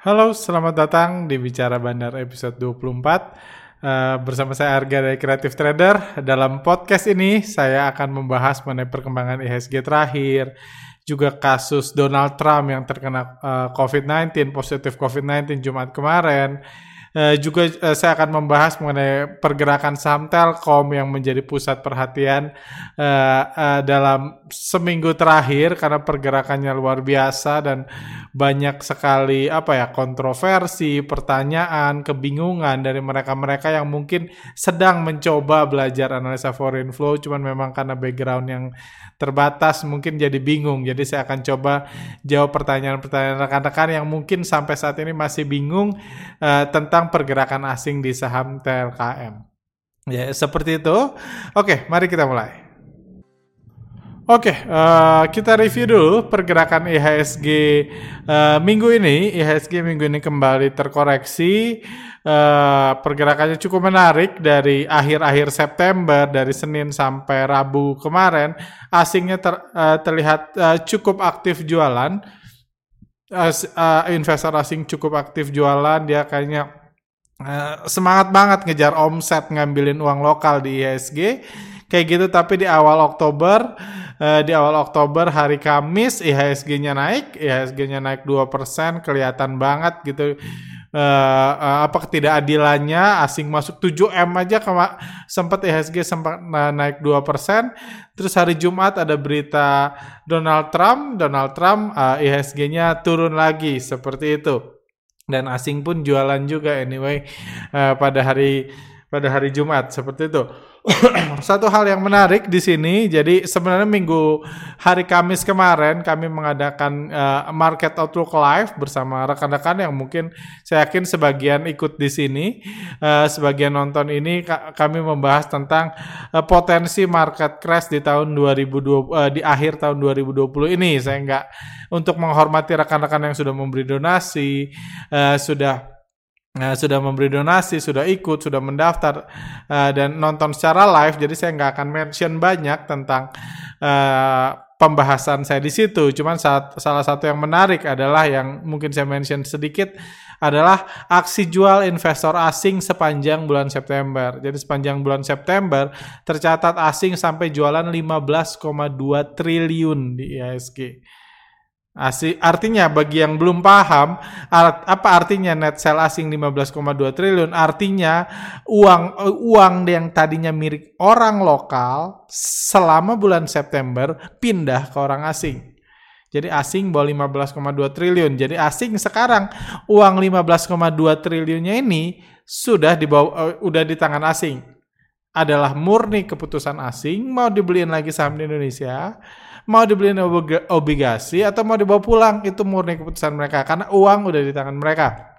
Halo, selamat datang di Bicara Bandar episode 24. Uh, bersama saya Arga dari Creative Trader. Dalam podcast ini saya akan membahas mengenai perkembangan IHSG terakhir, juga kasus Donald Trump yang terkena uh, COVID-19, positif COVID-19 Jumat kemarin, Uh, juga uh, saya akan membahas mengenai pergerakan saham Telkom yang menjadi pusat perhatian uh, uh, dalam seminggu terakhir karena pergerakannya luar biasa dan banyak sekali apa ya kontroversi, pertanyaan, kebingungan dari mereka-mereka yang mungkin sedang mencoba belajar analisa foreign flow cuman memang karena background yang terbatas mungkin jadi bingung. Jadi saya akan coba jawab pertanyaan-pertanyaan rekan-rekan yang mungkin sampai saat ini masih bingung uh, tentang tentang pergerakan asing di saham TLKM. Ya, seperti itu. Oke, mari kita mulai. Oke, uh, kita review dulu pergerakan IHSG uh, minggu ini. IHSG minggu ini kembali terkoreksi. Uh, pergerakannya cukup menarik dari akhir-akhir September, dari Senin sampai Rabu kemarin. Asingnya ter, uh, terlihat uh, cukup aktif jualan. Uh, uh, investor asing cukup aktif jualan. Dia kayaknya Uh, semangat banget ngejar omset ngambilin uang lokal di IHSG kayak gitu tapi di awal Oktober uh, di awal Oktober hari Kamis IHSG-nya naik IHSG-nya naik 2% kelihatan banget gitu. Uh, uh, apa ketidakadilannya asing masuk 7M aja sempat IHSG sempat naik 2%. Terus hari Jumat ada berita Donald Trump, Donald Trump IHSG-nya turun lagi seperti itu dan asing pun jualan juga anyway uh, pada hari pada hari Jumat seperti itu. Satu hal yang menarik di sini, jadi sebenarnya minggu hari Kamis kemarin kami mengadakan uh, Market Outlook Live bersama rekan-rekan yang mungkin saya yakin sebagian ikut di sini, uh, sebagian nonton ini kami membahas tentang uh, potensi market crash di tahun 2020 uh, di akhir tahun 2020 ini. Saya nggak untuk menghormati rekan-rekan yang sudah memberi donasi, uh, sudah uh, sudah memberi donasi, sudah ikut, sudah mendaftar uh, dan nonton secara live. Jadi saya nggak akan mention banyak tentang uh, pembahasan saya di situ. Cuman saat, salah satu yang menarik adalah yang mungkin saya mention sedikit adalah aksi jual investor asing sepanjang bulan September. Jadi sepanjang bulan September tercatat asing sampai jualan 15,2 triliun di IHSG. Asing, artinya bagi yang belum paham art, apa artinya net sell asing 15,2 triliun artinya uang uang yang tadinya milik orang lokal selama bulan September pindah ke orang asing. Jadi asing bawa 15,2 triliun. Jadi asing sekarang uang 15,2 triliunnya ini sudah dibawa uh, udah di tangan asing. Adalah murni keputusan asing mau dibeliin lagi saham di Indonesia mau dibeliin obligasi atau mau dibawa pulang itu murni keputusan mereka karena uang udah di tangan mereka.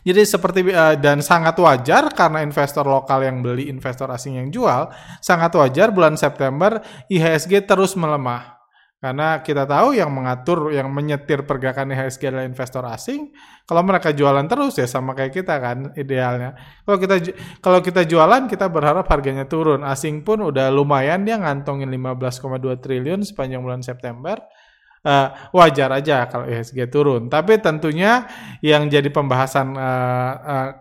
Jadi seperti uh, dan sangat wajar karena investor lokal yang beli, investor asing yang jual, sangat wajar bulan September IHSG terus melemah. Karena kita tahu yang mengatur, yang menyetir pergerakan IHSG adalah investor asing. Kalau mereka jualan terus ya sama kayak kita kan idealnya. Kalau kita kalau kita jualan kita berharap harganya turun. Asing pun udah lumayan dia ngantongin 15,2 triliun sepanjang bulan September. Uh, wajar aja kalau IHSG turun. Tapi tentunya yang jadi pembahasan uh,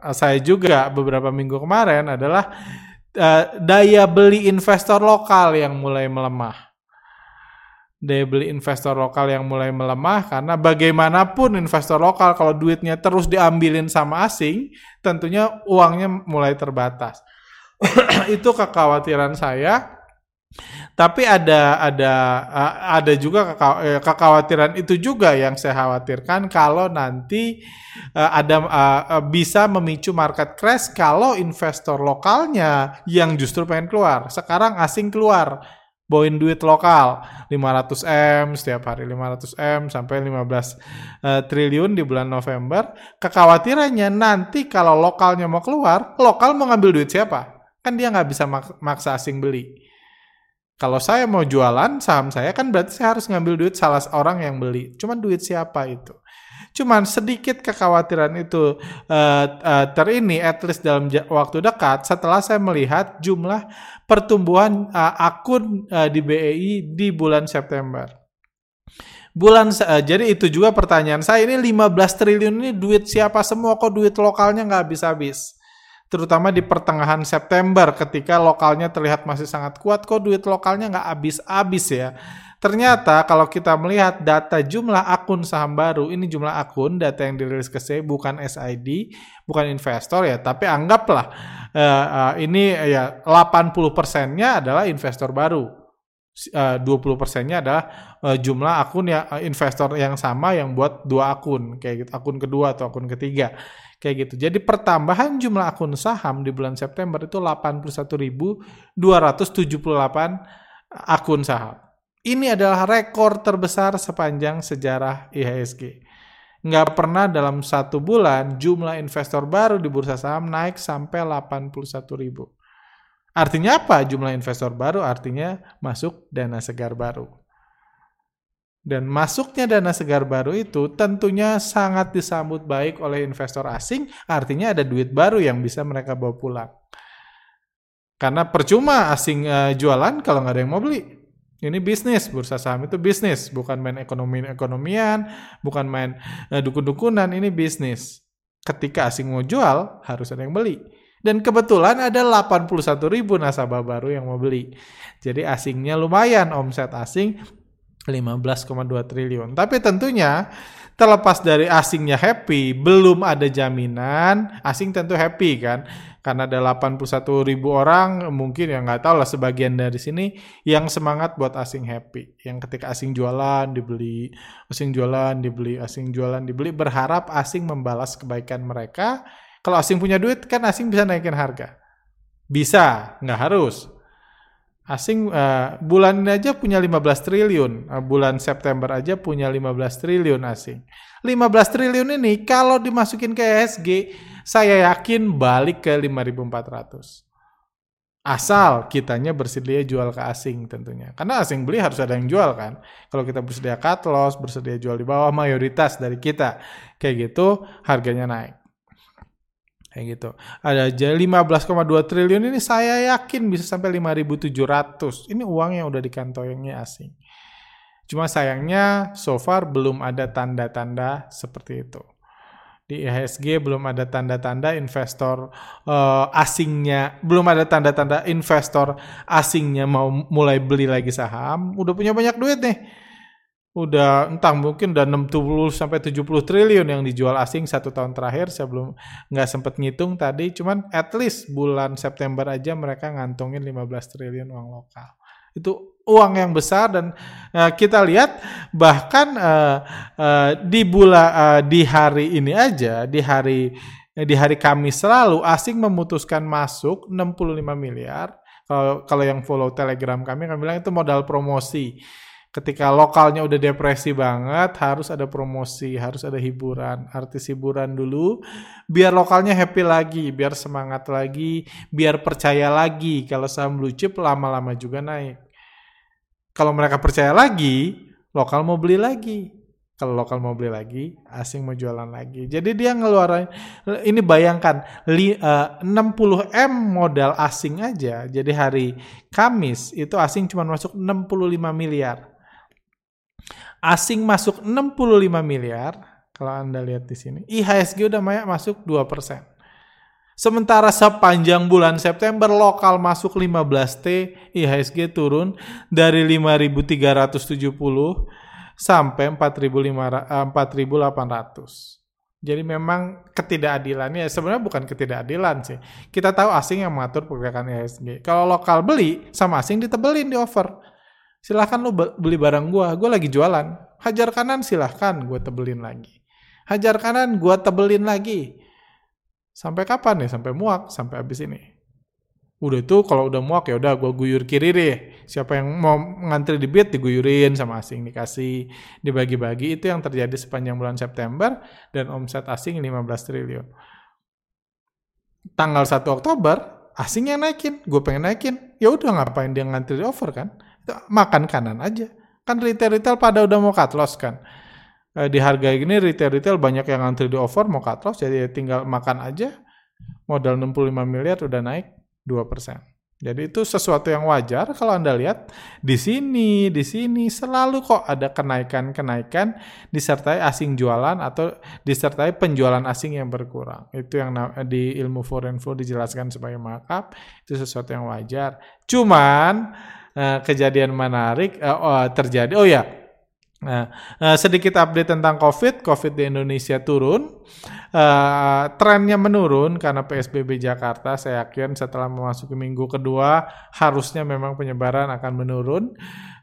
uh, saya juga beberapa minggu kemarin adalah uh, daya beli investor lokal yang mulai melemah daya beli investor lokal yang mulai melemah karena bagaimanapun investor lokal kalau duitnya terus diambilin sama asing tentunya uangnya mulai terbatas. Itu kekhawatiran saya. Tapi ada ada ada juga eh, kekhawatiran itu juga yang saya khawatirkan kalau nanti eh, ada bisa memicu market crash kalau investor lokalnya yang justru pengen keluar. Sekarang asing keluar bawain duit lokal. 500 M setiap hari 500 M sampai 15 uh, eh, triliun di bulan November. Kekhawatirannya nanti kalau lokalnya mau keluar lokal mau ngambil duit siapa? Kan dia nggak bisa mak maksa asing beli. Kalau saya mau jualan saham saya kan berarti saya harus ngambil duit salah orang yang beli. Cuman duit siapa itu Cuman sedikit kekhawatiran itu uh, uh, terini at least dalam waktu dekat setelah saya melihat jumlah pertumbuhan uh, akun uh, di BEI di bulan September. Bulan uh, jadi itu juga pertanyaan saya ini 15 triliun ini duit siapa semua kok duit lokalnya nggak habis-habis. Terutama di pertengahan September ketika lokalnya terlihat masih sangat kuat kok duit lokalnya nggak habis-habis ya. Ternyata kalau kita melihat data jumlah akun saham baru, ini jumlah akun data yang dirilis ke saya bukan SID, bukan investor ya, tapi anggaplah uh, uh, ini ya 80 persennya adalah investor baru. Uh, 20 persennya adalah uh, jumlah akun ya uh, investor yang sama yang buat dua akun kayak gitu akun kedua atau akun ketiga kayak gitu jadi pertambahan jumlah akun saham di bulan September itu 81.278 akun saham ini adalah rekor terbesar sepanjang sejarah IHSG. Nggak pernah dalam satu bulan jumlah investor baru di bursa saham naik sampai 81 ribu. Artinya apa jumlah investor baru? Artinya masuk dana segar baru. Dan masuknya dana segar baru itu tentunya sangat disambut baik oleh investor asing, artinya ada duit baru yang bisa mereka bawa pulang. Karena percuma asing uh, jualan kalau nggak ada yang mau beli. Ini bisnis, bursa saham itu bisnis, bukan main ekonomi-ekonomian, bukan main uh, dukun-dukunan, ini bisnis. Ketika asing mau jual, harus ada yang beli. Dan kebetulan ada 81 ribu nasabah baru yang mau beli. Jadi asingnya lumayan, omset asing 15,2 triliun. Tapi tentunya terlepas dari asingnya happy, belum ada jaminan, asing tentu happy kan? Karena ada 81 ribu orang mungkin ya nggak tahu lah sebagian dari sini yang semangat buat asing happy. Yang ketika asing jualan dibeli asing jualan dibeli asing jualan dibeli berharap asing membalas kebaikan mereka. Kalau asing punya duit kan asing bisa naikin harga? Bisa nggak harus asing uh, bulan ini aja punya 15 triliun uh, bulan September aja punya 15 triliun asing 15 triliun ini kalau dimasukin ke ESG saya yakin balik ke 5400. Asal kitanya bersedia jual ke asing tentunya. Karena asing beli harus ada yang jual kan. Kalau kita bersedia cut loss, bersedia jual di bawah mayoritas dari kita. Kayak gitu harganya naik. Kayak gitu. Ada aja 15,2 triliun ini saya yakin bisa sampai 5.700. Ini uang yang udah dikantongi asing. Cuma sayangnya so far belum ada tanda-tanda seperti itu di IHSG belum ada tanda-tanda investor uh, asingnya, belum ada tanda-tanda investor asingnya mau mulai beli lagi saham, udah punya banyak duit nih. Udah entah mungkin udah 60 sampai 70 triliun yang dijual asing satu tahun terakhir, saya belum nggak sempet ngitung tadi, cuman at least bulan September aja mereka ngantongin 15 triliun uang lokal. Itu uang yang besar dan uh, kita lihat bahkan uh, uh, di bulan uh, di hari ini aja di hari di hari Kamis lalu asing memutuskan masuk 65 miliar. Kalau kalau yang follow Telegram kami kami bilang itu modal promosi. Ketika lokalnya udah depresi banget, harus ada promosi, harus ada hiburan, artis hiburan dulu, biar lokalnya happy lagi, biar semangat lagi, biar percaya lagi kalau saham blue chip lama-lama juga naik. Kalau mereka percaya lagi, lokal mau beli lagi. Kalau lokal mau beli lagi, asing mau jualan lagi. Jadi dia ngeluarin, ini bayangkan, 60M eh, modal asing aja. Jadi hari Kamis itu asing cuma masuk 65 miliar. Asing masuk 65 miliar, kalau Anda lihat di sini. IHSG udah masuk 2%. Sementara sepanjang bulan September lokal masuk 15T, IHSG turun dari 5.370 sampai 4.800. Eh, Jadi memang ketidakadilannya sebenarnya bukan ketidakadilan sih. Kita tahu asing yang mengatur pergerakan IHSG. Kalau lokal beli sama asing ditebelin di offer. Silahkan lu beli barang gua, gua lagi jualan. Hajar kanan silahkan gua tebelin lagi. Hajar kanan gua tebelin lagi Sampai kapan nih? Sampai muak, sampai habis ini. Udah itu kalau udah muak ya udah gue guyur kiri deh. Siapa yang mau ngantri di bid diguyurin sama asing dikasih dibagi-bagi itu yang terjadi sepanjang bulan September dan omset asing 15 triliun. Tanggal 1 Oktober asing yang naikin, gue pengen naikin. Ya udah ngapain dia ngantri di over kan? Makan kanan aja. Kan retail-retail pada udah mau cut loss kan eh, di harga gini retail-retail banyak yang ngantri di offer mau cut loss jadi tinggal makan aja modal 65 miliar udah naik 2%. Jadi itu sesuatu yang wajar kalau Anda lihat di sini, di sini selalu kok ada kenaikan-kenaikan disertai asing jualan atau disertai penjualan asing yang berkurang. Itu yang di ilmu foreign flow dijelaskan sebagai markup, itu sesuatu yang wajar. Cuman eh, kejadian menarik eh, oh, terjadi. Oh ya, Nah, sedikit update tentang COVID. COVID di Indonesia turun. Uh, trennya menurun karena PSBB Jakarta. Saya yakin setelah memasuki minggu kedua harusnya memang penyebaran akan menurun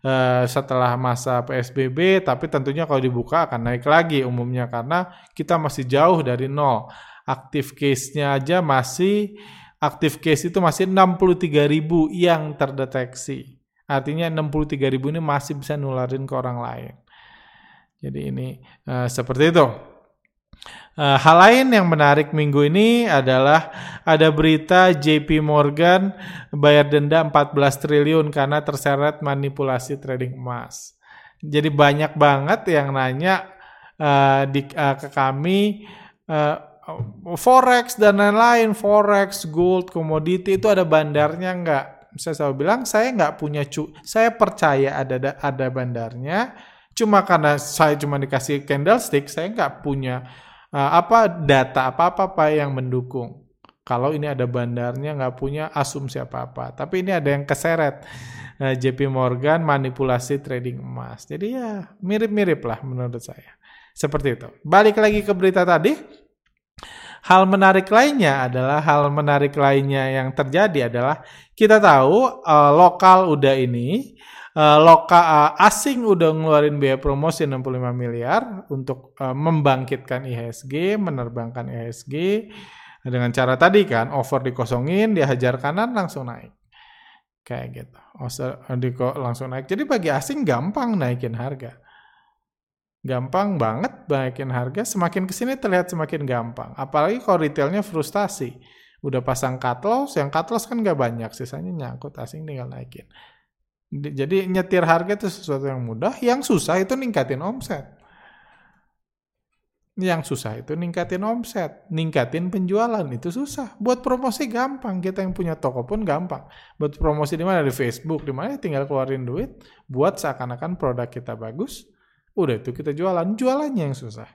uh, setelah masa PSBB. Tapi tentunya kalau dibuka akan naik lagi umumnya karena kita masih jauh dari nol. Aktif case-nya aja masih aktif case itu masih 63 ribu yang terdeteksi. Artinya 63 ribu ini masih bisa nularin ke orang lain. Jadi ini uh, seperti itu. Uh, hal lain yang menarik minggu ini adalah ada berita JP Morgan bayar denda 14 triliun karena terseret manipulasi trading emas. Jadi banyak banget yang nanya uh, di, uh, ke kami uh, forex dan lain-lain, forex, gold, komoditi itu ada bandarnya nggak? Saya selalu bilang saya nggak punya cu, saya percaya ada ada bandarnya Cuma karena saya cuma dikasih candlestick, saya nggak punya uh, apa data apa-apa apa yang mendukung. Kalau ini ada bandarnya nggak punya asumsi apa-apa. Tapi ini ada yang keseret. Eh, JP Morgan manipulasi trading emas. Jadi ya mirip-mirip lah menurut saya. Seperti itu. Balik lagi ke berita tadi. Hal menarik lainnya adalah hal menarik lainnya yang terjadi adalah kita tahu uh, lokal udah ini uh, loka uh, asing udah ngeluarin biaya promosi 65 miliar untuk uh, membangkitkan IHSG, menerbangkan IHSG dengan cara tadi kan over dikosongin, dia hajar kanan langsung naik. Kayak gitu. Langsung naik. Jadi bagi asing gampang naikin harga. Gampang banget naikin harga, semakin ke sini terlihat semakin gampang. Apalagi kalau retailnya frustasi. Udah pasang cut loss, yang cut loss kan gak banyak, sisanya nyangkut asing tinggal naikin. Jadi nyetir harga itu sesuatu yang mudah, yang susah itu ningkatin omset. Yang susah itu ningkatin omset, ningkatin penjualan itu susah. Buat promosi gampang, kita yang punya toko pun gampang. Buat promosi di mana di Facebook, di mana tinggal keluarin duit, buat seakan-akan produk kita bagus, udah itu kita jualan, jualannya yang susah.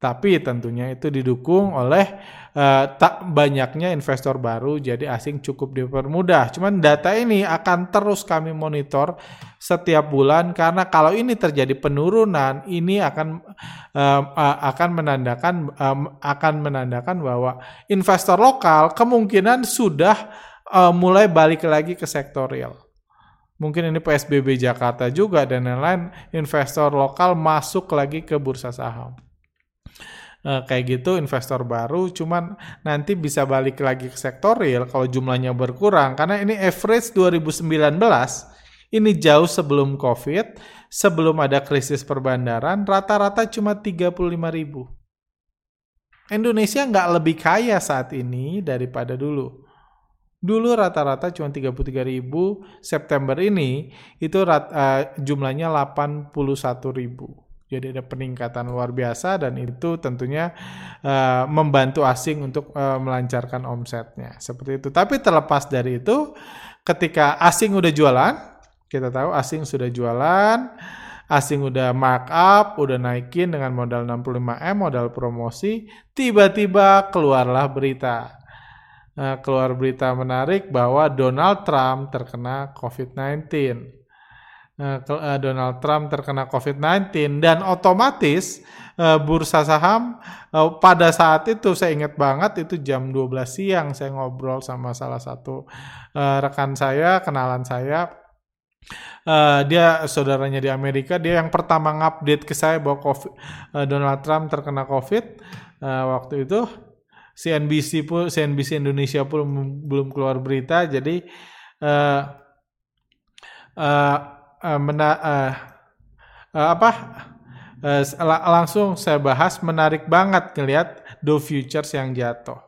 Tapi tentunya itu didukung oleh uh, tak banyaknya investor baru, jadi asing cukup dipermudah. Cuman data ini akan terus kami monitor setiap bulan karena kalau ini terjadi penurunan, ini akan uh, uh, akan menandakan um, akan menandakan bahwa investor lokal kemungkinan sudah uh, mulai balik lagi ke sektor real. Mungkin ini PSBB Jakarta juga dan lain-lain, investor lokal masuk lagi ke bursa saham. Uh, kayak gitu investor baru cuman nanti bisa balik lagi ke sektor real kalau jumlahnya berkurang. Karena ini average 2019 ini jauh sebelum covid sebelum ada krisis perbandaran rata-rata cuma 35 ribu. Indonesia nggak lebih kaya saat ini daripada dulu. Dulu rata-rata cuma 33 ribu, September ini itu rat, uh, jumlahnya 81 ribu. Jadi ada peningkatan luar biasa dan itu tentunya uh, membantu asing untuk uh, melancarkan omsetnya. Seperti itu. Tapi terlepas dari itu, ketika asing udah jualan, kita tahu asing sudah jualan, asing udah markup, udah naikin dengan modal 65M, modal promosi, tiba-tiba keluarlah berita. Uh, keluar berita menarik bahwa Donald Trump terkena COVID-19 Eh, eh, Donald Trump terkena COVID-19 dan otomatis bursa saham pada saat itu saya ingat banget itu jam 12 siang saya ngobrol sama salah satu rekan saya, kenalan saya dia saudaranya di Amerika, dia yang pertama ngupdate ke saya bahwa COVID, Donald Trump terkena COVID waktu itu. CNBC pun CNBC Indonesia pun belum keluar berita, jadi uh, uh, uh, mena uh, uh, apa uh, langsung saya bahas menarik banget ngelihat Dow Futures yang jatuh.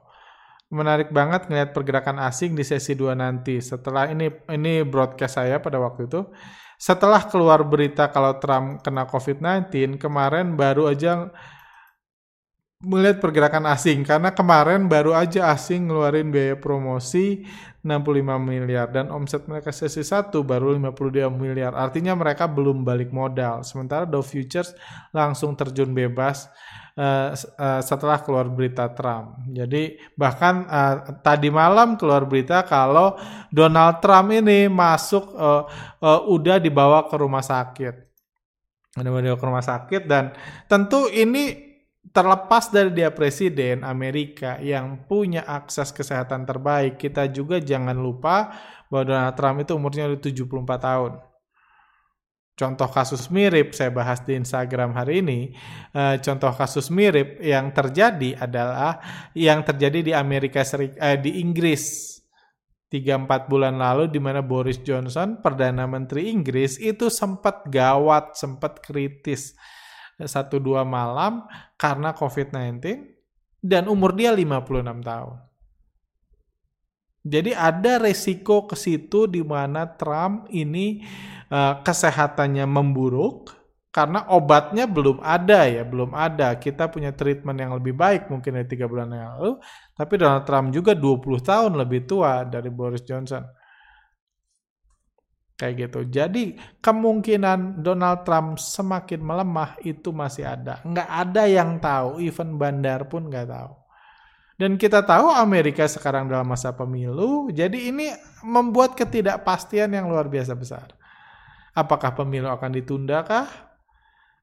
Menarik banget ngelihat pergerakan asing di sesi 2 nanti. Setelah ini ini broadcast saya pada waktu itu. Setelah keluar berita kalau Trump kena COVID-19, kemarin baru aja melihat pergerakan asing karena kemarin baru aja asing ngeluarin biaya promosi 65 miliar dan omset mereka sesi 1 baru 52 miliar. Artinya mereka belum balik modal. Sementara Dow Futures langsung terjun bebas uh, uh, setelah keluar berita Trump. Jadi bahkan uh, tadi malam keluar berita kalau Donald Trump ini masuk uh, uh, udah dibawa ke rumah sakit. Udah dibawa ke rumah sakit dan tentu ini terlepas dari dia presiden Amerika yang punya akses kesehatan terbaik, kita juga jangan lupa bahwa Donald Trump itu umurnya udah 74 tahun. Contoh kasus mirip saya bahas di Instagram hari ini. Eh, contoh kasus mirip yang terjadi adalah yang terjadi di Amerika Serikat eh, di Inggris 3-4 bulan lalu di mana Boris Johnson perdana menteri Inggris itu sempat gawat, sempat kritis satu dua malam karena COVID-19 dan umur dia 56 tahun. Jadi ada resiko ke situ di mana Trump ini uh, kesehatannya memburuk karena obatnya belum ada ya, belum ada. Kita punya treatment yang lebih baik mungkin dari tiga bulan yang lalu, tapi Donald Trump juga 20 tahun lebih tua dari Boris Johnson kayak gitu. Jadi kemungkinan Donald Trump semakin melemah itu masih ada. Nggak ada yang tahu, even bandar pun nggak tahu. Dan kita tahu Amerika sekarang dalam masa pemilu, jadi ini membuat ketidakpastian yang luar biasa besar. Apakah pemilu akan ditunda kah?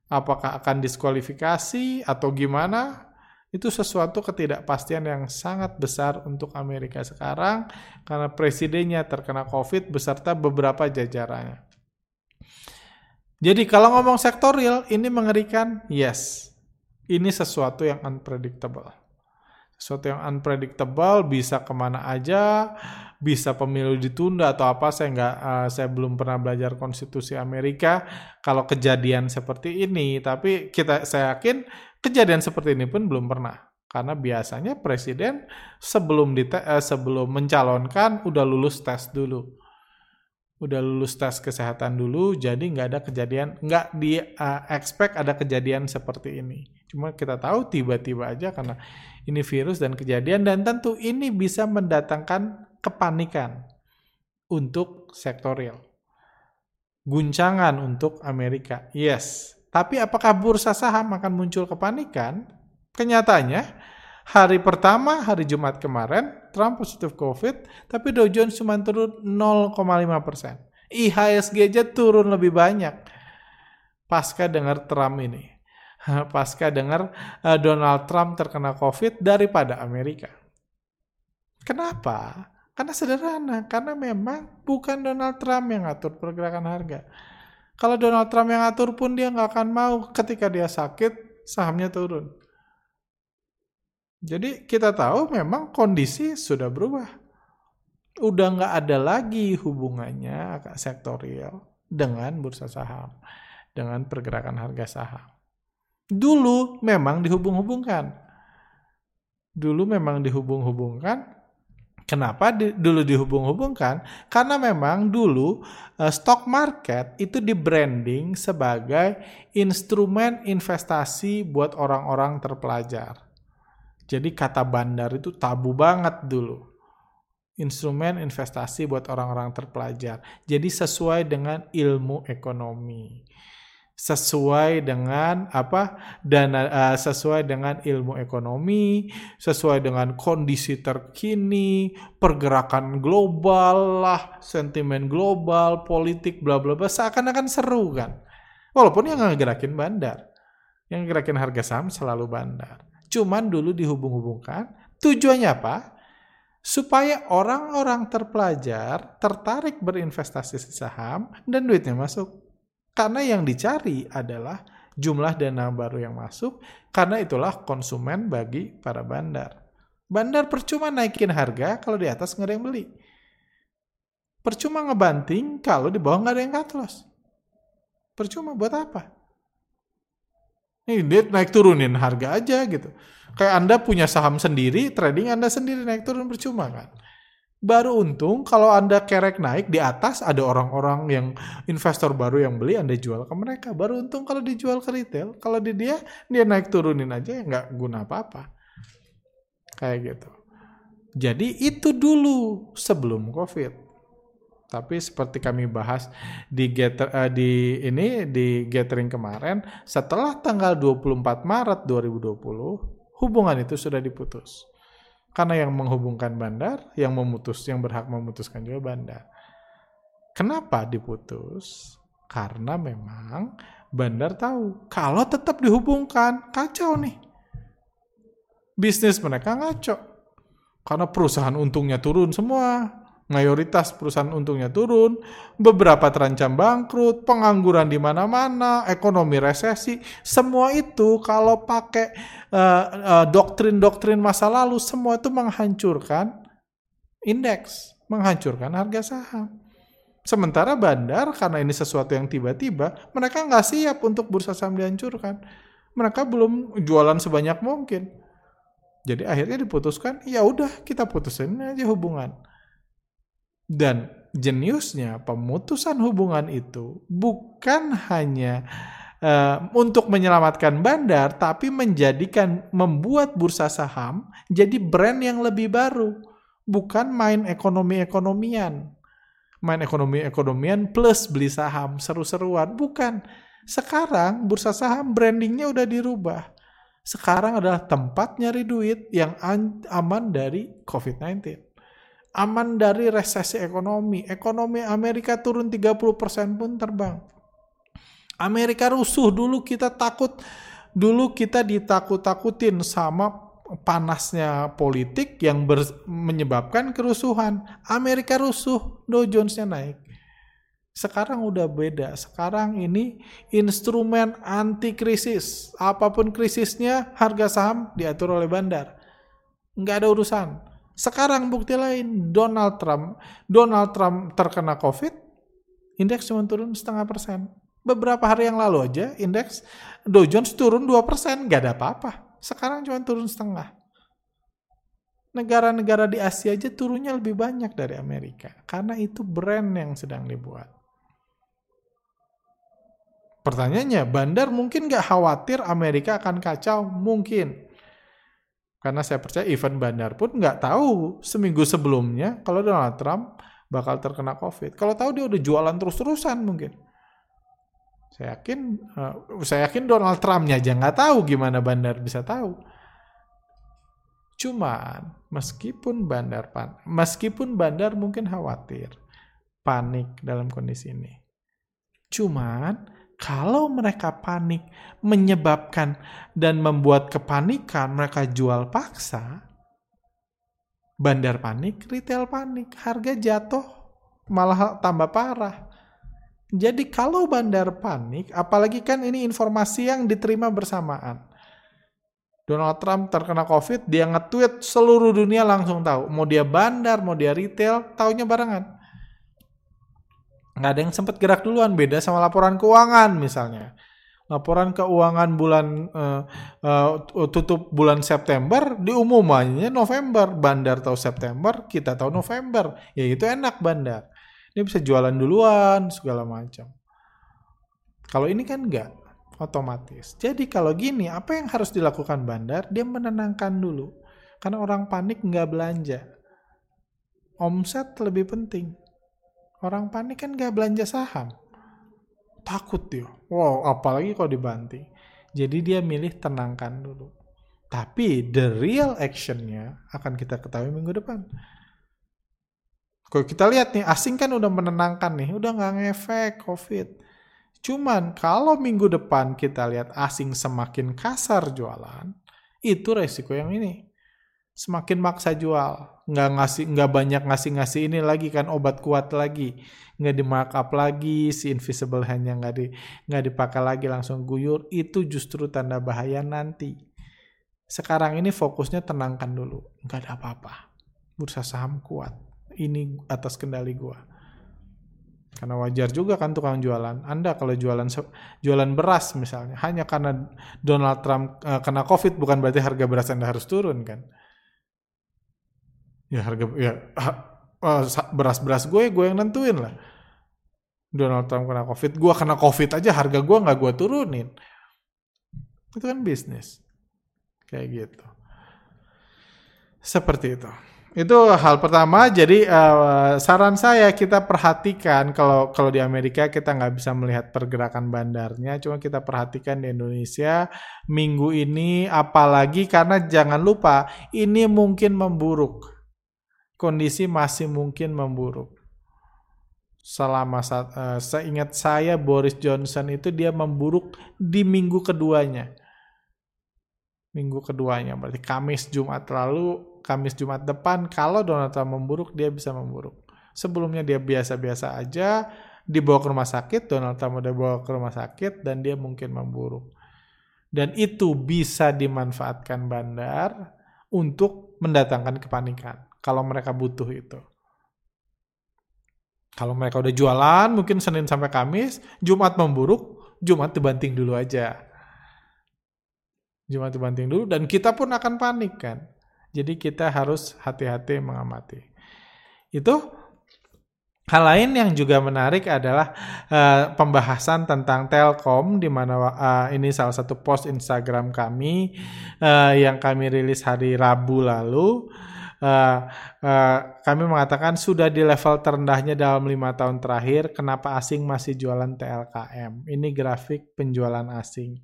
Apakah akan diskualifikasi atau gimana? Itu sesuatu ketidakpastian yang sangat besar untuk Amerika sekarang karena presidennya terkena COVID beserta beberapa jajarannya. Jadi kalau ngomong sektorial ini mengerikan, yes. Ini sesuatu yang unpredictable. Sesuatu yang unpredictable bisa ke mana aja, bisa pemilu ditunda atau apa saya nggak uh, saya belum pernah belajar konstitusi Amerika kalau kejadian seperti ini tapi kita saya yakin Kejadian seperti ini pun belum pernah. Karena biasanya presiden sebelum di eh, sebelum mencalonkan udah lulus tes dulu. Udah lulus tes kesehatan dulu, jadi nggak ada kejadian, nggak di uh, expect ada kejadian seperti ini. Cuma kita tahu tiba-tiba aja karena ini virus dan kejadian dan tentu ini bisa mendatangkan kepanikan untuk sektorial. Guncangan untuk Amerika. Yes, tapi apakah bursa saham akan muncul kepanikan? Kenyataannya, hari pertama, hari Jumat kemarin, Trump positif COVID, tapi Dow Jones cuma turun 0,5 persen. IHSG aja turun lebih banyak. Pasca dengar Trump ini. Pasca dengar uh, Donald Trump terkena COVID daripada Amerika. Kenapa? Karena sederhana, karena memang bukan Donald Trump yang ngatur pergerakan harga. Kalau Donald Trump yang atur pun dia nggak akan mau ketika dia sakit sahamnya turun. Jadi kita tahu memang kondisi sudah berubah. Udah nggak ada lagi hubungannya sektorial dengan bursa saham, dengan pergerakan harga saham. Dulu memang dihubung-hubungkan. Dulu memang dihubung-hubungkan Kenapa di, dulu dihubung-hubungkan? Karena memang dulu uh, stock market itu di branding sebagai instrumen investasi buat orang-orang terpelajar. Jadi kata bandar itu tabu banget dulu. Instrumen investasi buat orang-orang terpelajar. Jadi sesuai dengan ilmu ekonomi sesuai dengan apa dana uh, sesuai dengan ilmu ekonomi, sesuai dengan kondisi terkini, pergerakan global lah, sentimen global, politik bla bla bla seakan-akan seru kan. Walaupun yang ngegerakin bandar, yang gerakin harga saham selalu bandar. Cuman dulu dihubung-hubungkan, tujuannya apa? Supaya orang-orang terpelajar tertarik berinvestasi saham dan duitnya masuk karena yang dicari adalah jumlah dana baru yang masuk, karena itulah konsumen bagi para bandar. Bandar percuma naikin harga kalau di atas nggak ada yang beli. Percuma ngebanting kalau di bawah nggak ada yang cut loss. Percuma buat apa? Ini dia naik turunin harga aja gitu. Kayak Anda punya saham sendiri, trading Anda sendiri naik turun percuma kan? Baru untung kalau Anda kerek naik di atas ada orang-orang yang investor baru yang beli Anda jual ke mereka. Baru untung kalau dijual ke retail. Kalau di dia, dia naik turunin aja ya nggak guna apa-apa. Kayak gitu. Jadi itu dulu sebelum COVID. Tapi seperti kami bahas di get, uh, di ini di gathering kemarin, setelah tanggal 24 Maret 2020, hubungan itu sudah diputus. Karena yang menghubungkan bandar, yang memutus, yang berhak memutuskan juga bandar. Kenapa diputus? Karena memang bandar tahu kalau tetap dihubungkan kacau nih. Bisnis mereka ngaco. Karena perusahaan untungnya turun semua mayoritas perusahaan untungnya turun, beberapa terancam bangkrut, pengangguran di mana-mana, ekonomi resesi, semua itu kalau pakai uh, uh, doktrin-doktrin masa lalu, semua itu menghancurkan indeks, menghancurkan harga saham. Sementara bandar, karena ini sesuatu yang tiba-tiba, mereka nggak siap untuk bursa saham dihancurkan. Mereka belum jualan sebanyak mungkin. Jadi akhirnya diputuskan, ya udah kita putusin aja hubungan dan jeniusnya pemutusan hubungan itu bukan hanya uh, untuk menyelamatkan bandar, tapi menjadikan membuat bursa saham jadi brand yang lebih baru, bukan main ekonomi-ekonomian. Main ekonomi-ekonomian plus beli saham seru-seruan, bukan. Sekarang bursa saham brandingnya udah dirubah. Sekarang adalah tempat nyari duit yang aman dari COVID-19 aman dari resesi ekonomi. Ekonomi Amerika turun 30% pun terbang. Amerika rusuh dulu kita takut dulu kita ditakut-takutin sama panasnya politik yang ber, menyebabkan kerusuhan. Amerika rusuh, Dow Jones-nya naik. Sekarang udah beda. Sekarang ini instrumen anti krisis. Apa pun krisisnya, harga saham diatur oleh bandar. Nggak ada urusan. Sekarang bukti lain, Donald Trump, Donald Trump terkena COVID, indeks cuma turun setengah persen. Beberapa hari yang lalu aja, indeks Dow Jones turun 2 persen, nggak ada apa-apa. Sekarang cuma turun setengah. Negara-negara di Asia aja turunnya lebih banyak dari Amerika. Karena itu brand yang sedang dibuat. Pertanyaannya, bandar mungkin nggak khawatir Amerika akan kacau? Mungkin. Karena saya percaya event bandar pun nggak tahu seminggu sebelumnya kalau Donald Trump bakal terkena COVID. Kalau tahu dia udah jualan terus-terusan mungkin. Saya yakin, uh, saya yakin Donald Trumpnya aja nggak tahu gimana bandar bisa tahu. Cuman meskipun bandar pan, meskipun bandar mungkin khawatir, panik dalam kondisi ini. Cuman kalau mereka panik menyebabkan dan membuat kepanikan, mereka jual paksa, bandar panik, retail panik, harga jatuh malah tambah parah. Jadi kalau bandar panik, apalagi kan ini informasi yang diterima bersamaan. Donald Trump terkena COVID, dia nge-tweet seluruh dunia langsung tahu. Mau dia bandar, mau dia retail, taunya barengan nggak ada yang sempat gerak duluan beda sama laporan keuangan misalnya. Laporan keuangan bulan uh, uh, tutup bulan September diumumannya November. Bandar tahu September kita tahu November. Ya itu enak bandar. Ini bisa jualan duluan segala macam. Kalau ini kan enggak otomatis. Jadi kalau gini apa yang harus dilakukan bandar? Dia menenangkan dulu. Karena orang panik nggak belanja. Omset lebih penting Orang panik kan gak belanja saham. Takut dia. Wow, apalagi kalau dibanting. Jadi dia milih tenangkan dulu. Tapi the real actionnya akan kita ketahui minggu depan. Kalau kita lihat nih, asing kan udah menenangkan nih, udah nggak ngefek COVID. Cuman kalau minggu depan kita lihat asing semakin kasar jualan, itu resiko yang ini semakin maksa jual nggak ngasih nggak banyak ngasih ngasih ini lagi kan obat kuat lagi. Nggak di markup lagi si invisible hanya nggak di nggak dipakai lagi langsung guyur. Itu justru tanda bahaya nanti. Sekarang ini fokusnya tenangkan dulu. Nggak ada apa-apa. Bursa saham kuat. Ini atas kendali gua. Karena wajar juga kan tukang jualan. Anda kalau jualan jualan beras misalnya, hanya karena Donald Trump uh, kena COVID bukan berarti harga beras Anda harus turun kan? Ya harga ya beras-beras gue gue yang nentuin lah. Donald Trump kena COVID, gue kena COVID aja harga gue nggak gue turunin. Itu kan bisnis. Kayak gitu. Seperti itu. Itu hal pertama. Jadi uh, saran saya kita perhatikan kalau kalau di Amerika kita nggak bisa melihat pergerakan bandarnya, cuma kita perhatikan di Indonesia minggu ini, apalagi karena jangan lupa ini mungkin memburuk, kondisi masih mungkin memburuk. Selama uh, seingat saya Boris Johnson itu dia memburuk di minggu keduanya minggu keduanya berarti Kamis Jumat lalu Kamis Jumat depan kalau Donald Trump memburuk dia bisa memburuk. Sebelumnya dia biasa-biasa aja dibawa ke rumah sakit, Donald Trump udah bawa ke rumah sakit dan dia mungkin memburuk. Dan itu bisa dimanfaatkan bandar untuk mendatangkan kepanikan kalau mereka butuh itu. Kalau mereka udah jualan mungkin Senin sampai Kamis, Jumat memburuk, Jumat dibanting dulu aja. Jumat dibanting dulu dan kita pun akan panik kan. Jadi kita harus hati-hati mengamati. Itu hal lain yang juga menarik adalah uh, pembahasan tentang Telkom di mana uh, ini salah satu post Instagram kami uh, yang kami rilis hari Rabu lalu. Uh, uh, kami mengatakan sudah di level terendahnya dalam lima tahun terakhir. Kenapa asing masih jualan TLKM? Ini grafik penjualan asing.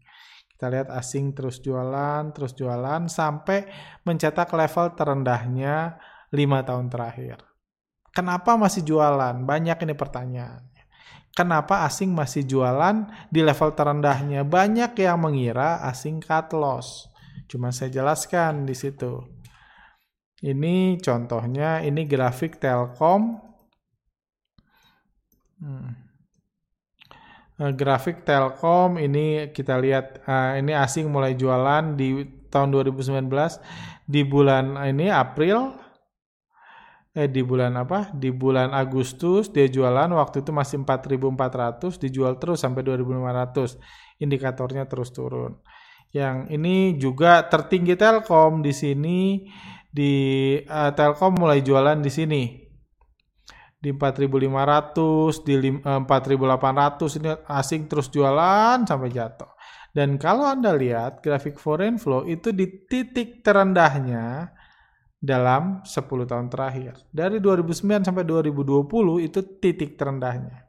Kita lihat asing terus jualan, terus jualan sampai mencetak level terendahnya lima tahun terakhir. Kenapa masih jualan? Banyak ini pertanyaannya. Kenapa asing masih jualan di level terendahnya? Banyak yang mengira asing cut loss. Cuma saya jelaskan di situ. Ini contohnya, ini grafik Telkom. Hmm. Eh, grafik Telkom ini kita lihat uh, ini asing mulai jualan di tahun 2019 di bulan ini April eh di bulan apa? Di bulan Agustus dia jualan waktu itu masih 4.400 dijual terus sampai 2.500. Indikatornya terus turun. Yang ini juga tertinggi Telkom di sini di uh, Telkom mulai jualan di sini di 4.500, di 4.800 eh, ini asing terus jualan sampai jatuh. Dan kalau Anda lihat grafik foreign flow itu di titik terendahnya dalam 10 tahun terakhir. Dari 2009 sampai 2020 itu titik terendahnya.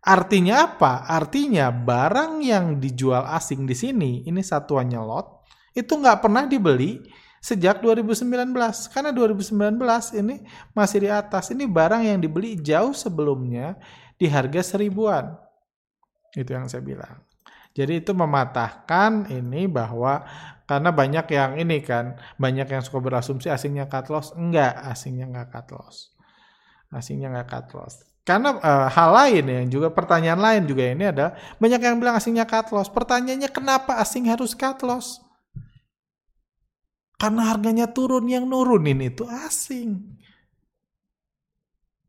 Artinya apa? Artinya barang yang dijual asing di sini, ini satuannya lot, itu nggak pernah dibeli sejak 2019 karena 2019 ini masih di atas. Ini barang yang dibeli jauh sebelumnya di harga seribuan. Itu yang saya bilang. Jadi itu mematahkan ini bahwa karena banyak yang ini kan banyak yang suka berasumsi asingnya cut loss. Enggak asingnya enggak cut loss. Asingnya enggak cut loss. Karena e, hal lain yang juga pertanyaan lain juga ini ada. Banyak yang bilang asingnya cut loss. Pertanyaannya kenapa asing harus cut loss karena harganya turun, yang nurunin itu asing.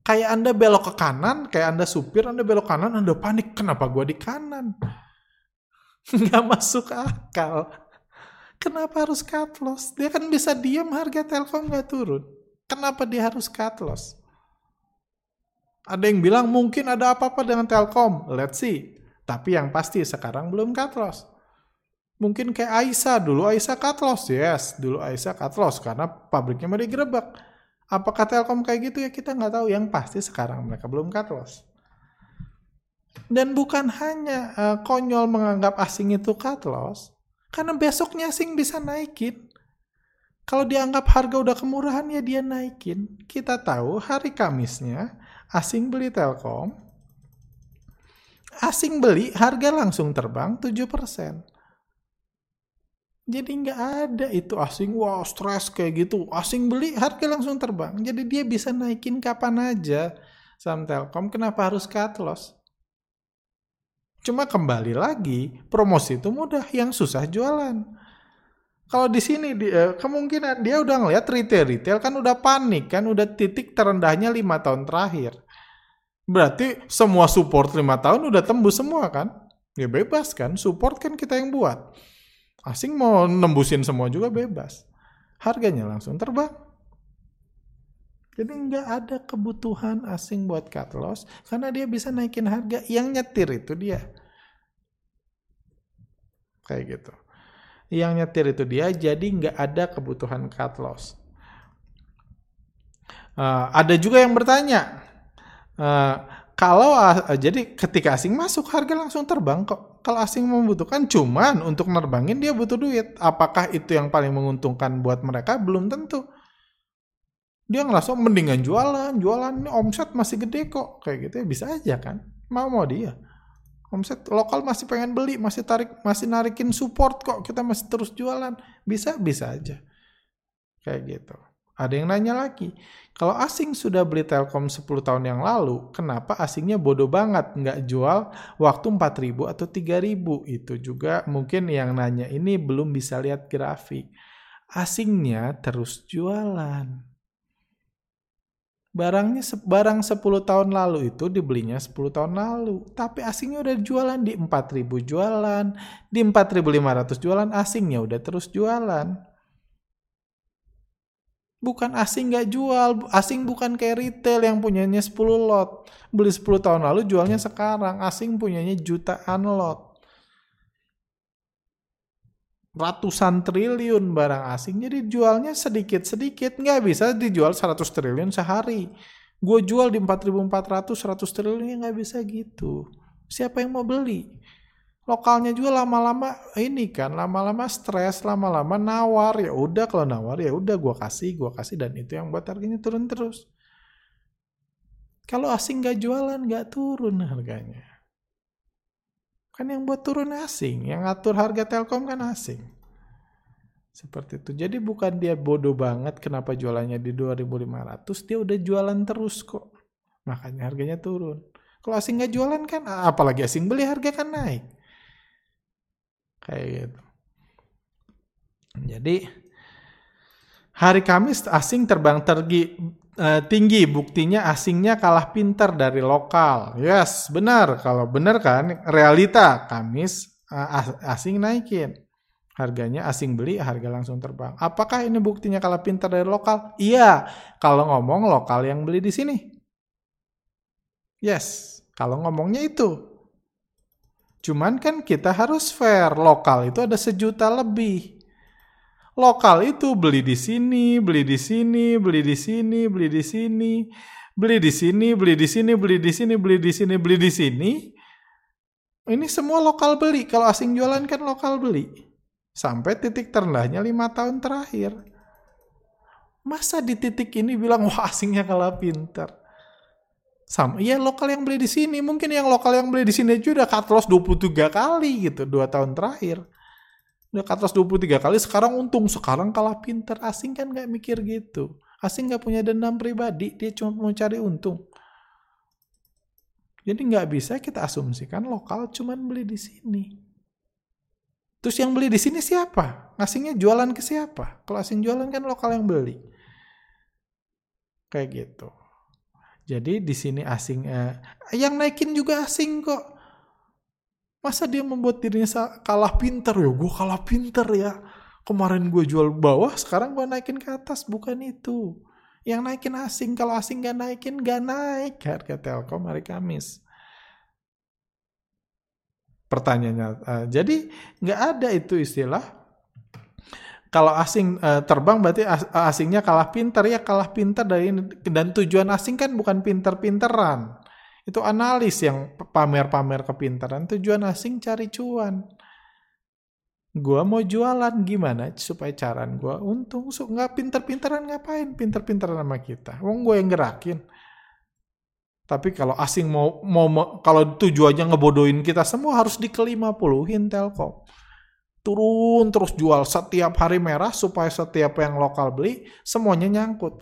Kayak Anda belok ke kanan, kayak Anda supir, Anda belok kanan, Anda panik. Kenapa gua di kanan? Nggak masuk akal. Kenapa harus cut loss? Dia kan bisa diam harga Telkom nggak turun. Kenapa dia harus cut loss? Ada yang bilang mungkin ada apa-apa dengan Telkom. Let's see. Tapi yang pasti sekarang belum cut loss. Mungkin kayak Aisyah dulu Aisyah cut loss, yes, dulu Aisyah cut loss karena pabriknya mau digerebek. Apakah Telkom kayak gitu ya kita nggak tahu. Yang pasti sekarang mereka belum cut loss. Dan bukan hanya uh, konyol menganggap asing itu cut loss, karena besoknya asing bisa naikin. Kalau dianggap harga udah kemurahan ya dia naikin. Kita tahu hari Kamisnya asing beli Telkom, asing beli harga langsung terbang 7%. Jadi nggak ada itu asing, wow stres kayak gitu. Asing beli harga langsung terbang. Jadi dia bisa naikin kapan aja saham Telkom. Kenapa harus cut loss? Cuma kembali lagi, promosi itu mudah, yang susah jualan. Kalau di sini dia, kemungkinan dia udah ngeliat retail-retail kan udah panik kan, udah titik terendahnya lima tahun terakhir. Berarti semua support lima tahun udah tembus semua kan? Ya bebas kan, support kan kita yang buat. Asing mau nembusin semua juga bebas. Harganya langsung terbang. Jadi nggak ada kebutuhan asing buat cut loss karena dia bisa naikin harga. Yang nyetir itu dia. Kayak gitu. Yang nyetir itu dia, jadi nggak ada kebutuhan cut loss. Uh, ada juga yang bertanya, uh, kalau uh, jadi ketika asing masuk harga langsung terbang kok. Kalau asing membutuhkan cuman untuk nerbangin dia butuh duit. Apakah itu yang paling menguntungkan buat mereka? Belum tentu. Dia ngerasa mendingan jualan, jualan ini omset masih gede kok. Kayak gitu ya bisa aja kan. Mau mau dia. Omset lokal masih pengen beli, masih tarik, masih narikin support kok. Kita masih terus jualan. Bisa, bisa aja. Kayak gitu. Ada yang nanya lagi, kalau asing sudah beli Telkom 10 tahun yang lalu, kenapa asingnya bodoh banget nggak jual waktu 4000 atau 3000? Itu juga mungkin yang nanya ini belum bisa lihat grafik. Asingnya terus jualan. Barangnya barang 10 tahun lalu itu dibelinya 10 tahun lalu. Tapi asingnya udah jualan di 4000 jualan, di 4500 jualan, asingnya udah terus jualan. Bukan asing nggak jual, asing bukan kayak retail yang punyanya 10 lot. Beli 10 tahun lalu jualnya sekarang, asing punyanya jutaan lot. Ratusan triliun barang asing, jadi jualnya sedikit-sedikit, nggak bisa dijual 100 triliun sehari. Gue jual di 4.400, 100 triliun, ya nggak bisa gitu. Siapa yang mau beli? Lokalnya juga lama-lama ini kan lama-lama stres lama-lama nawar. Ya udah kalau nawar ya udah gua kasih gua kasih dan itu yang buat harganya turun terus. Kalau asing nggak jualan nggak turun harganya. Kan yang buat turun asing yang ngatur harga telkom kan asing. Seperti itu. Jadi bukan dia bodoh banget kenapa jualannya di 2500 dia udah jualan terus kok. Makanya harganya turun. Kalau asing nggak jualan kan apalagi asing beli harga kan naik Kayak gitu. Jadi hari Kamis asing terbang tergi uh, tinggi, buktinya asingnya kalah pinter dari lokal. Yes, benar. Kalau benar kan realita Kamis uh, asing naikin. Harganya asing beli, harga langsung terbang. Apakah ini buktinya kalah pinter dari lokal? Iya, kalau ngomong lokal yang beli di sini. Yes, kalau ngomongnya itu. Cuman kan kita harus fair. Lokal itu ada sejuta lebih. Lokal itu beli di sini, beli di sini, beli di sini, beli di sini, beli di sini, beli di sini, beli di sini, beli di sini, beli di sini. Ini semua lokal beli. Kalau asing jualan kan lokal beli. Sampai titik terendahnya lima tahun terakhir. Masa di titik ini bilang, wah asingnya kalah pinter. Sama, iya lokal yang beli di sini. Mungkin yang lokal yang beli di sini aja udah cut loss 23 kali gitu, dua tahun terakhir. Udah cut loss 23 kali, sekarang untung, sekarang kalah pinter. Asing kan nggak mikir gitu. Asing nggak punya dendam pribadi, dia cuma mau cari untung. Jadi nggak bisa kita asumsikan lokal cuma beli di sini. Terus yang beli di sini siapa? Asingnya jualan ke siapa? Kalau asing jualan kan lokal yang beli. Kayak gitu. Jadi di sini asing, eh, yang naikin juga asing kok. Masa dia membuat dirinya kalah pinter ya? Gue kalah pinter ya. Kemarin gue jual bawah, sekarang gue naikin ke atas. Bukan itu. Yang naikin asing. Kalau asing gak naikin, gak naik harga Telkom hari Kamis. Pertanyaannya, uh, jadi nggak ada itu istilah kalau asing uh, terbang berarti as asingnya kalah pinter. Ya kalah pinter dari dan tujuan asing kan bukan pinter-pinteran. Itu analis yang pamer-pamer kepintaran tujuan asing cari cuan. Gua mau jualan. Gimana supaya caran gua untung? So, nggak pinter-pinteran ngapain? Pinter-pinteran sama kita. Wong gue yang gerakin. Tapi kalau asing mau mau kalau tujuannya ngebodohin kita semua harus di kelima puluhin telkom turun terus jual setiap hari merah supaya setiap yang lokal beli semuanya nyangkut.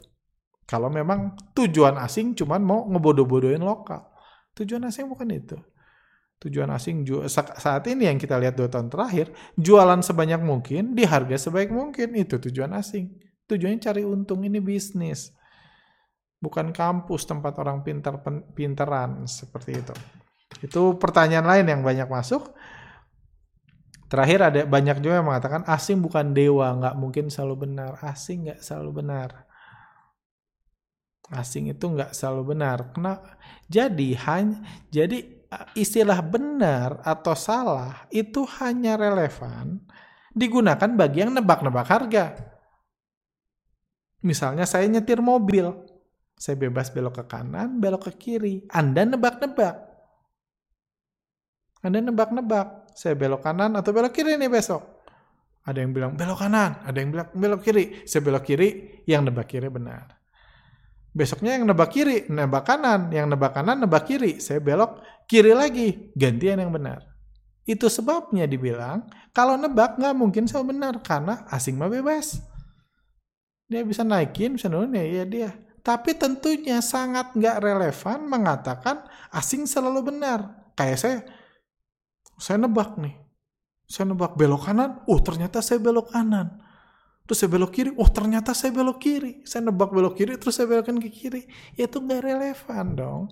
Kalau memang tujuan asing cuman mau ngebodoh-bodohin lokal. Tujuan asing bukan itu. Tujuan asing saat ini yang kita lihat dua tahun terakhir, jualan sebanyak mungkin di harga sebaik mungkin. Itu tujuan asing. Tujuannya cari untung, ini bisnis. Bukan kampus tempat orang pintar pinteran seperti itu. Itu pertanyaan lain yang banyak masuk. Terakhir ada banyak juga yang mengatakan asing bukan dewa, nggak mungkin selalu benar. Asing nggak selalu benar. Asing itu nggak selalu benar. Kena, jadi hanya jadi istilah benar atau salah itu hanya relevan digunakan bagi yang nebak-nebak harga. Misalnya saya nyetir mobil, saya bebas belok ke kanan, belok ke kiri. Anda nebak-nebak. Anda nebak-nebak, saya belok kanan atau belok kiri nih besok. Ada yang bilang belok kanan, ada yang bilang belok kiri. Saya belok kiri, yang nebak kiri benar. Besoknya yang nebak kiri, nebak kanan. Yang nebak kanan, nebak kiri. Saya belok kiri lagi. Gantian yang benar. Itu sebabnya dibilang, kalau nebak nggak mungkin selalu benar. Karena asing mah bebas. Dia bisa naikin, bisa nurunin, ya, ya dia. Tapi tentunya sangat nggak relevan mengatakan asing selalu benar. Kayak saya, saya nebak nih. Saya nebak belok kanan, oh ternyata saya belok kanan Terus saya belok kiri, oh ternyata saya belok kiri. Saya nebak belok kiri, terus saya belokkan ke kiri. Ya itu nggak relevan dong.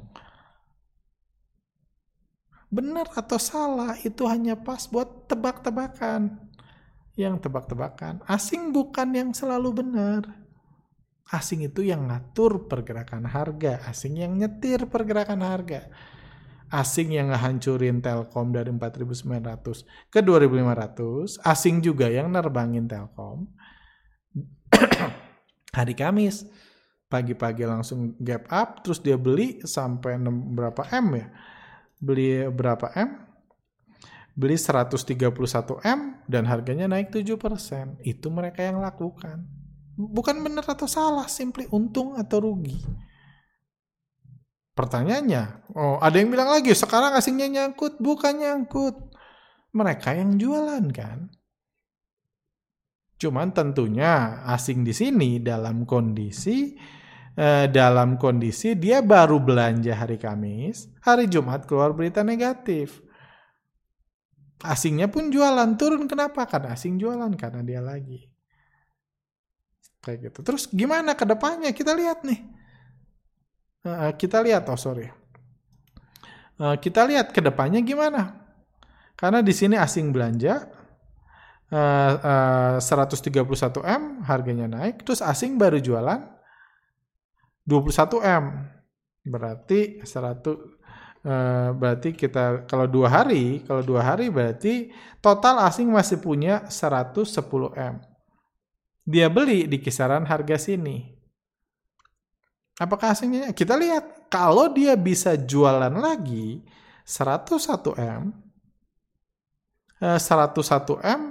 Benar atau salah itu hanya pas buat tebak-tebakan. Yang tebak-tebakan. Asing bukan yang selalu benar. Asing itu yang ngatur pergerakan harga. Asing yang nyetir pergerakan harga. Asing yang ngehancurin Telkom dari 4.900 ke 2.500. Asing juga yang nerbangin Telkom. Hari Kamis pagi-pagi langsung gap up terus dia beli sampai 6, berapa M ya? Beli berapa M? Beli 131 M dan harganya naik 7% itu mereka yang lakukan. Bukan benar atau salah simply untung atau rugi pertanyaannya oh ada yang bilang lagi sekarang asingnya nyangkut bukan nyangkut mereka yang jualan kan Cuman tentunya asing di sini dalam kondisi eh, dalam kondisi dia baru belanja hari Kamis, hari Jumat keluar berita negatif. Asingnya pun jualan turun kenapa? Karena asing jualan karena dia lagi. Kayak gitu. Terus gimana ke depannya? Kita lihat nih. Uh, kita lihat oh sorry. Uh, kita lihat ke depannya gimana? Karena di sini asing belanja, uh, uh, 131 M harganya naik, terus asing baru jualan 21 M. Berarti 100 uh, eh, berarti kita kalau dua hari, kalau dua hari berarti total asing masih punya 110 M. Dia beli di kisaran harga sini. Apakah asingnya? Kita lihat kalau dia bisa jualan lagi 101 M, 101 M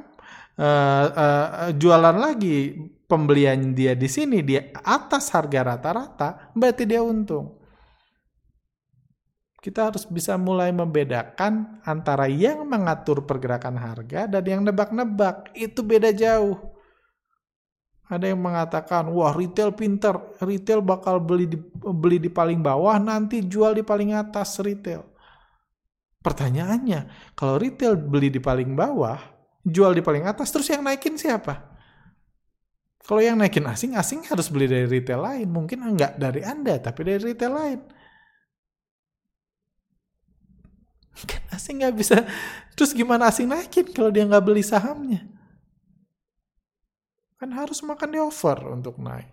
uh, uh, jualan lagi pembelian dia di sini di atas harga rata-rata, berarti dia untung. Kita harus bisa mulai membedakan antara yang mengatur pergerakan harga dan yang nebak-nebak. Itu beda jauh. Ada yang mengatakan, wah retail pinter, retail bakal beli di, beli di paling bawah, nanti jual di paling atas retail. Pertanyaannya, kalau retail beli di paling bawah, jual di paling atas, terus yang naikin siapa? Kalau yang naikin asing, asing harus beli dari retail lain. Mungkin enggak dari Anda, tapi dari retail lain. Kan asing nggak bisa. Terus gimana asing naikin kalau dia nggak beli sahamnya? Kan harus makan di over untuk naik.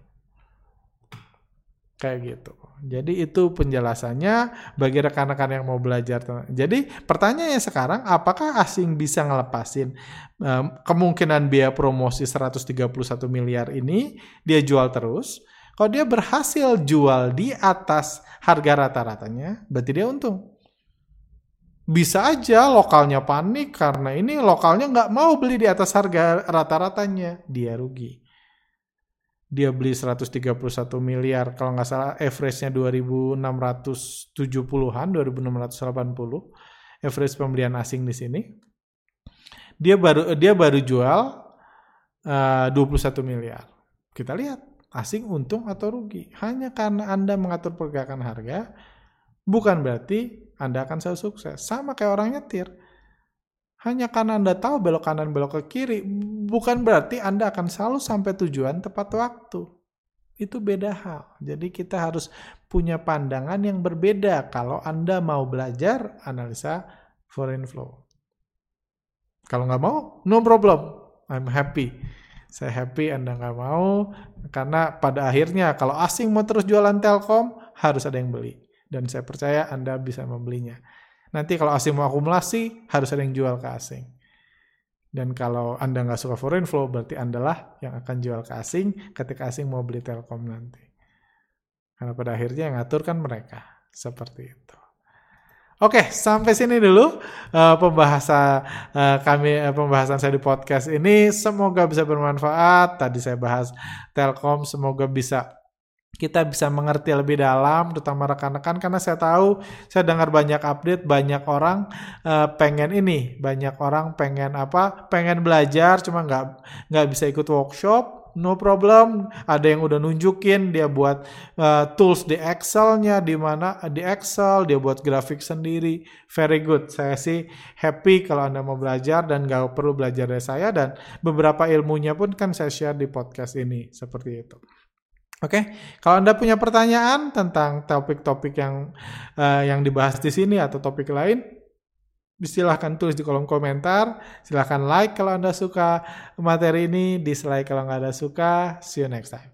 Kayak gitu. Jadi itu penjelasannya bagi rekan-rekan yang mau belajar. Jadi pertanyaannya sekarang, apakah asing bisa ngelepasin um, kemungkinan biaya promosi 131 miliar ini dia jual terus? Kalau dia berhasil jual di atas harga rata-ratanya, berarti dia untung. Bisa aja lokalnya panik karena ini lokalnya nggak mau beli di atas harga rata-ratanya, dia rugi. Dia beli 131 miliar kalau nggak salah average-nya 2670-an 2680 average pembelian asing di sini. Dia baru dia baru jual uh, 21 miliar. Kita lihat asing untung atau rugi? Hanya karena Anda mengatur pergerakan harga bukan berarti Anda akan selalu sukses sama kayak orang nyetir hanya karena Anda tahu belok kanan belok ke kiri, bukan berarti Anda akan selalu sampai tujuan tepat waktu. Itu beda hal. Jadi kita harus punya pandangan yang berbeda kalau Anda mau belajar analisa foreign flow. Kalau nggak mau, no problem. I'm happy. Saya happy Anda nggak mau, karena pada akhirnya kalau asing mau terus jualan Telkom, harus ada yang beli. Dan saya percaya Anda bisa membelinya. Nanti kalau asing mau akumulasi, harus ada yang jual ke asing. Dan kalau Anda nggak suka foreign flow, berarti Anda lah yang akan jual ke asing ketika asing mau beli Telkom nanti. Karena pada akhirnya yang ngatur kan mereka. Seperti itu. Oke, sampai sini dulu uh, pembahasan uh, kami uh, pembahasan saya di podcast ini. Semoga bisa bermanfaat. Tadi saya bahas Telkom, semoga bisa kita bisa mengerti lebih dalam, terutama rekan-rekan karena saya tahu saya dengar banyak update, banyak orang uh, pengen ini, banyak orang pengen apa, pengen belajar, cuma nggak nggak bisa ikut workshop no problem. Ada yang udah nunjukin dia buat uh, tools di Excel-nya di mana di Excel dia buat grafik sendiri. Very good. Saya sih happy kalau Anda mau belajar dan gak perlu belajar dari saya dan beberapa ilmunya pun kan saya share di podcast ini seperti itu. Oke, okay? kalau Anda punya pertanyaan tentang topik-topik yang uh, yang dibahas di sini atau topik lain, silahkan tulis di kolom komentar. Silahkan like kalau Anda suka materi ini, dislike kalau nggak ada suka. See you next time.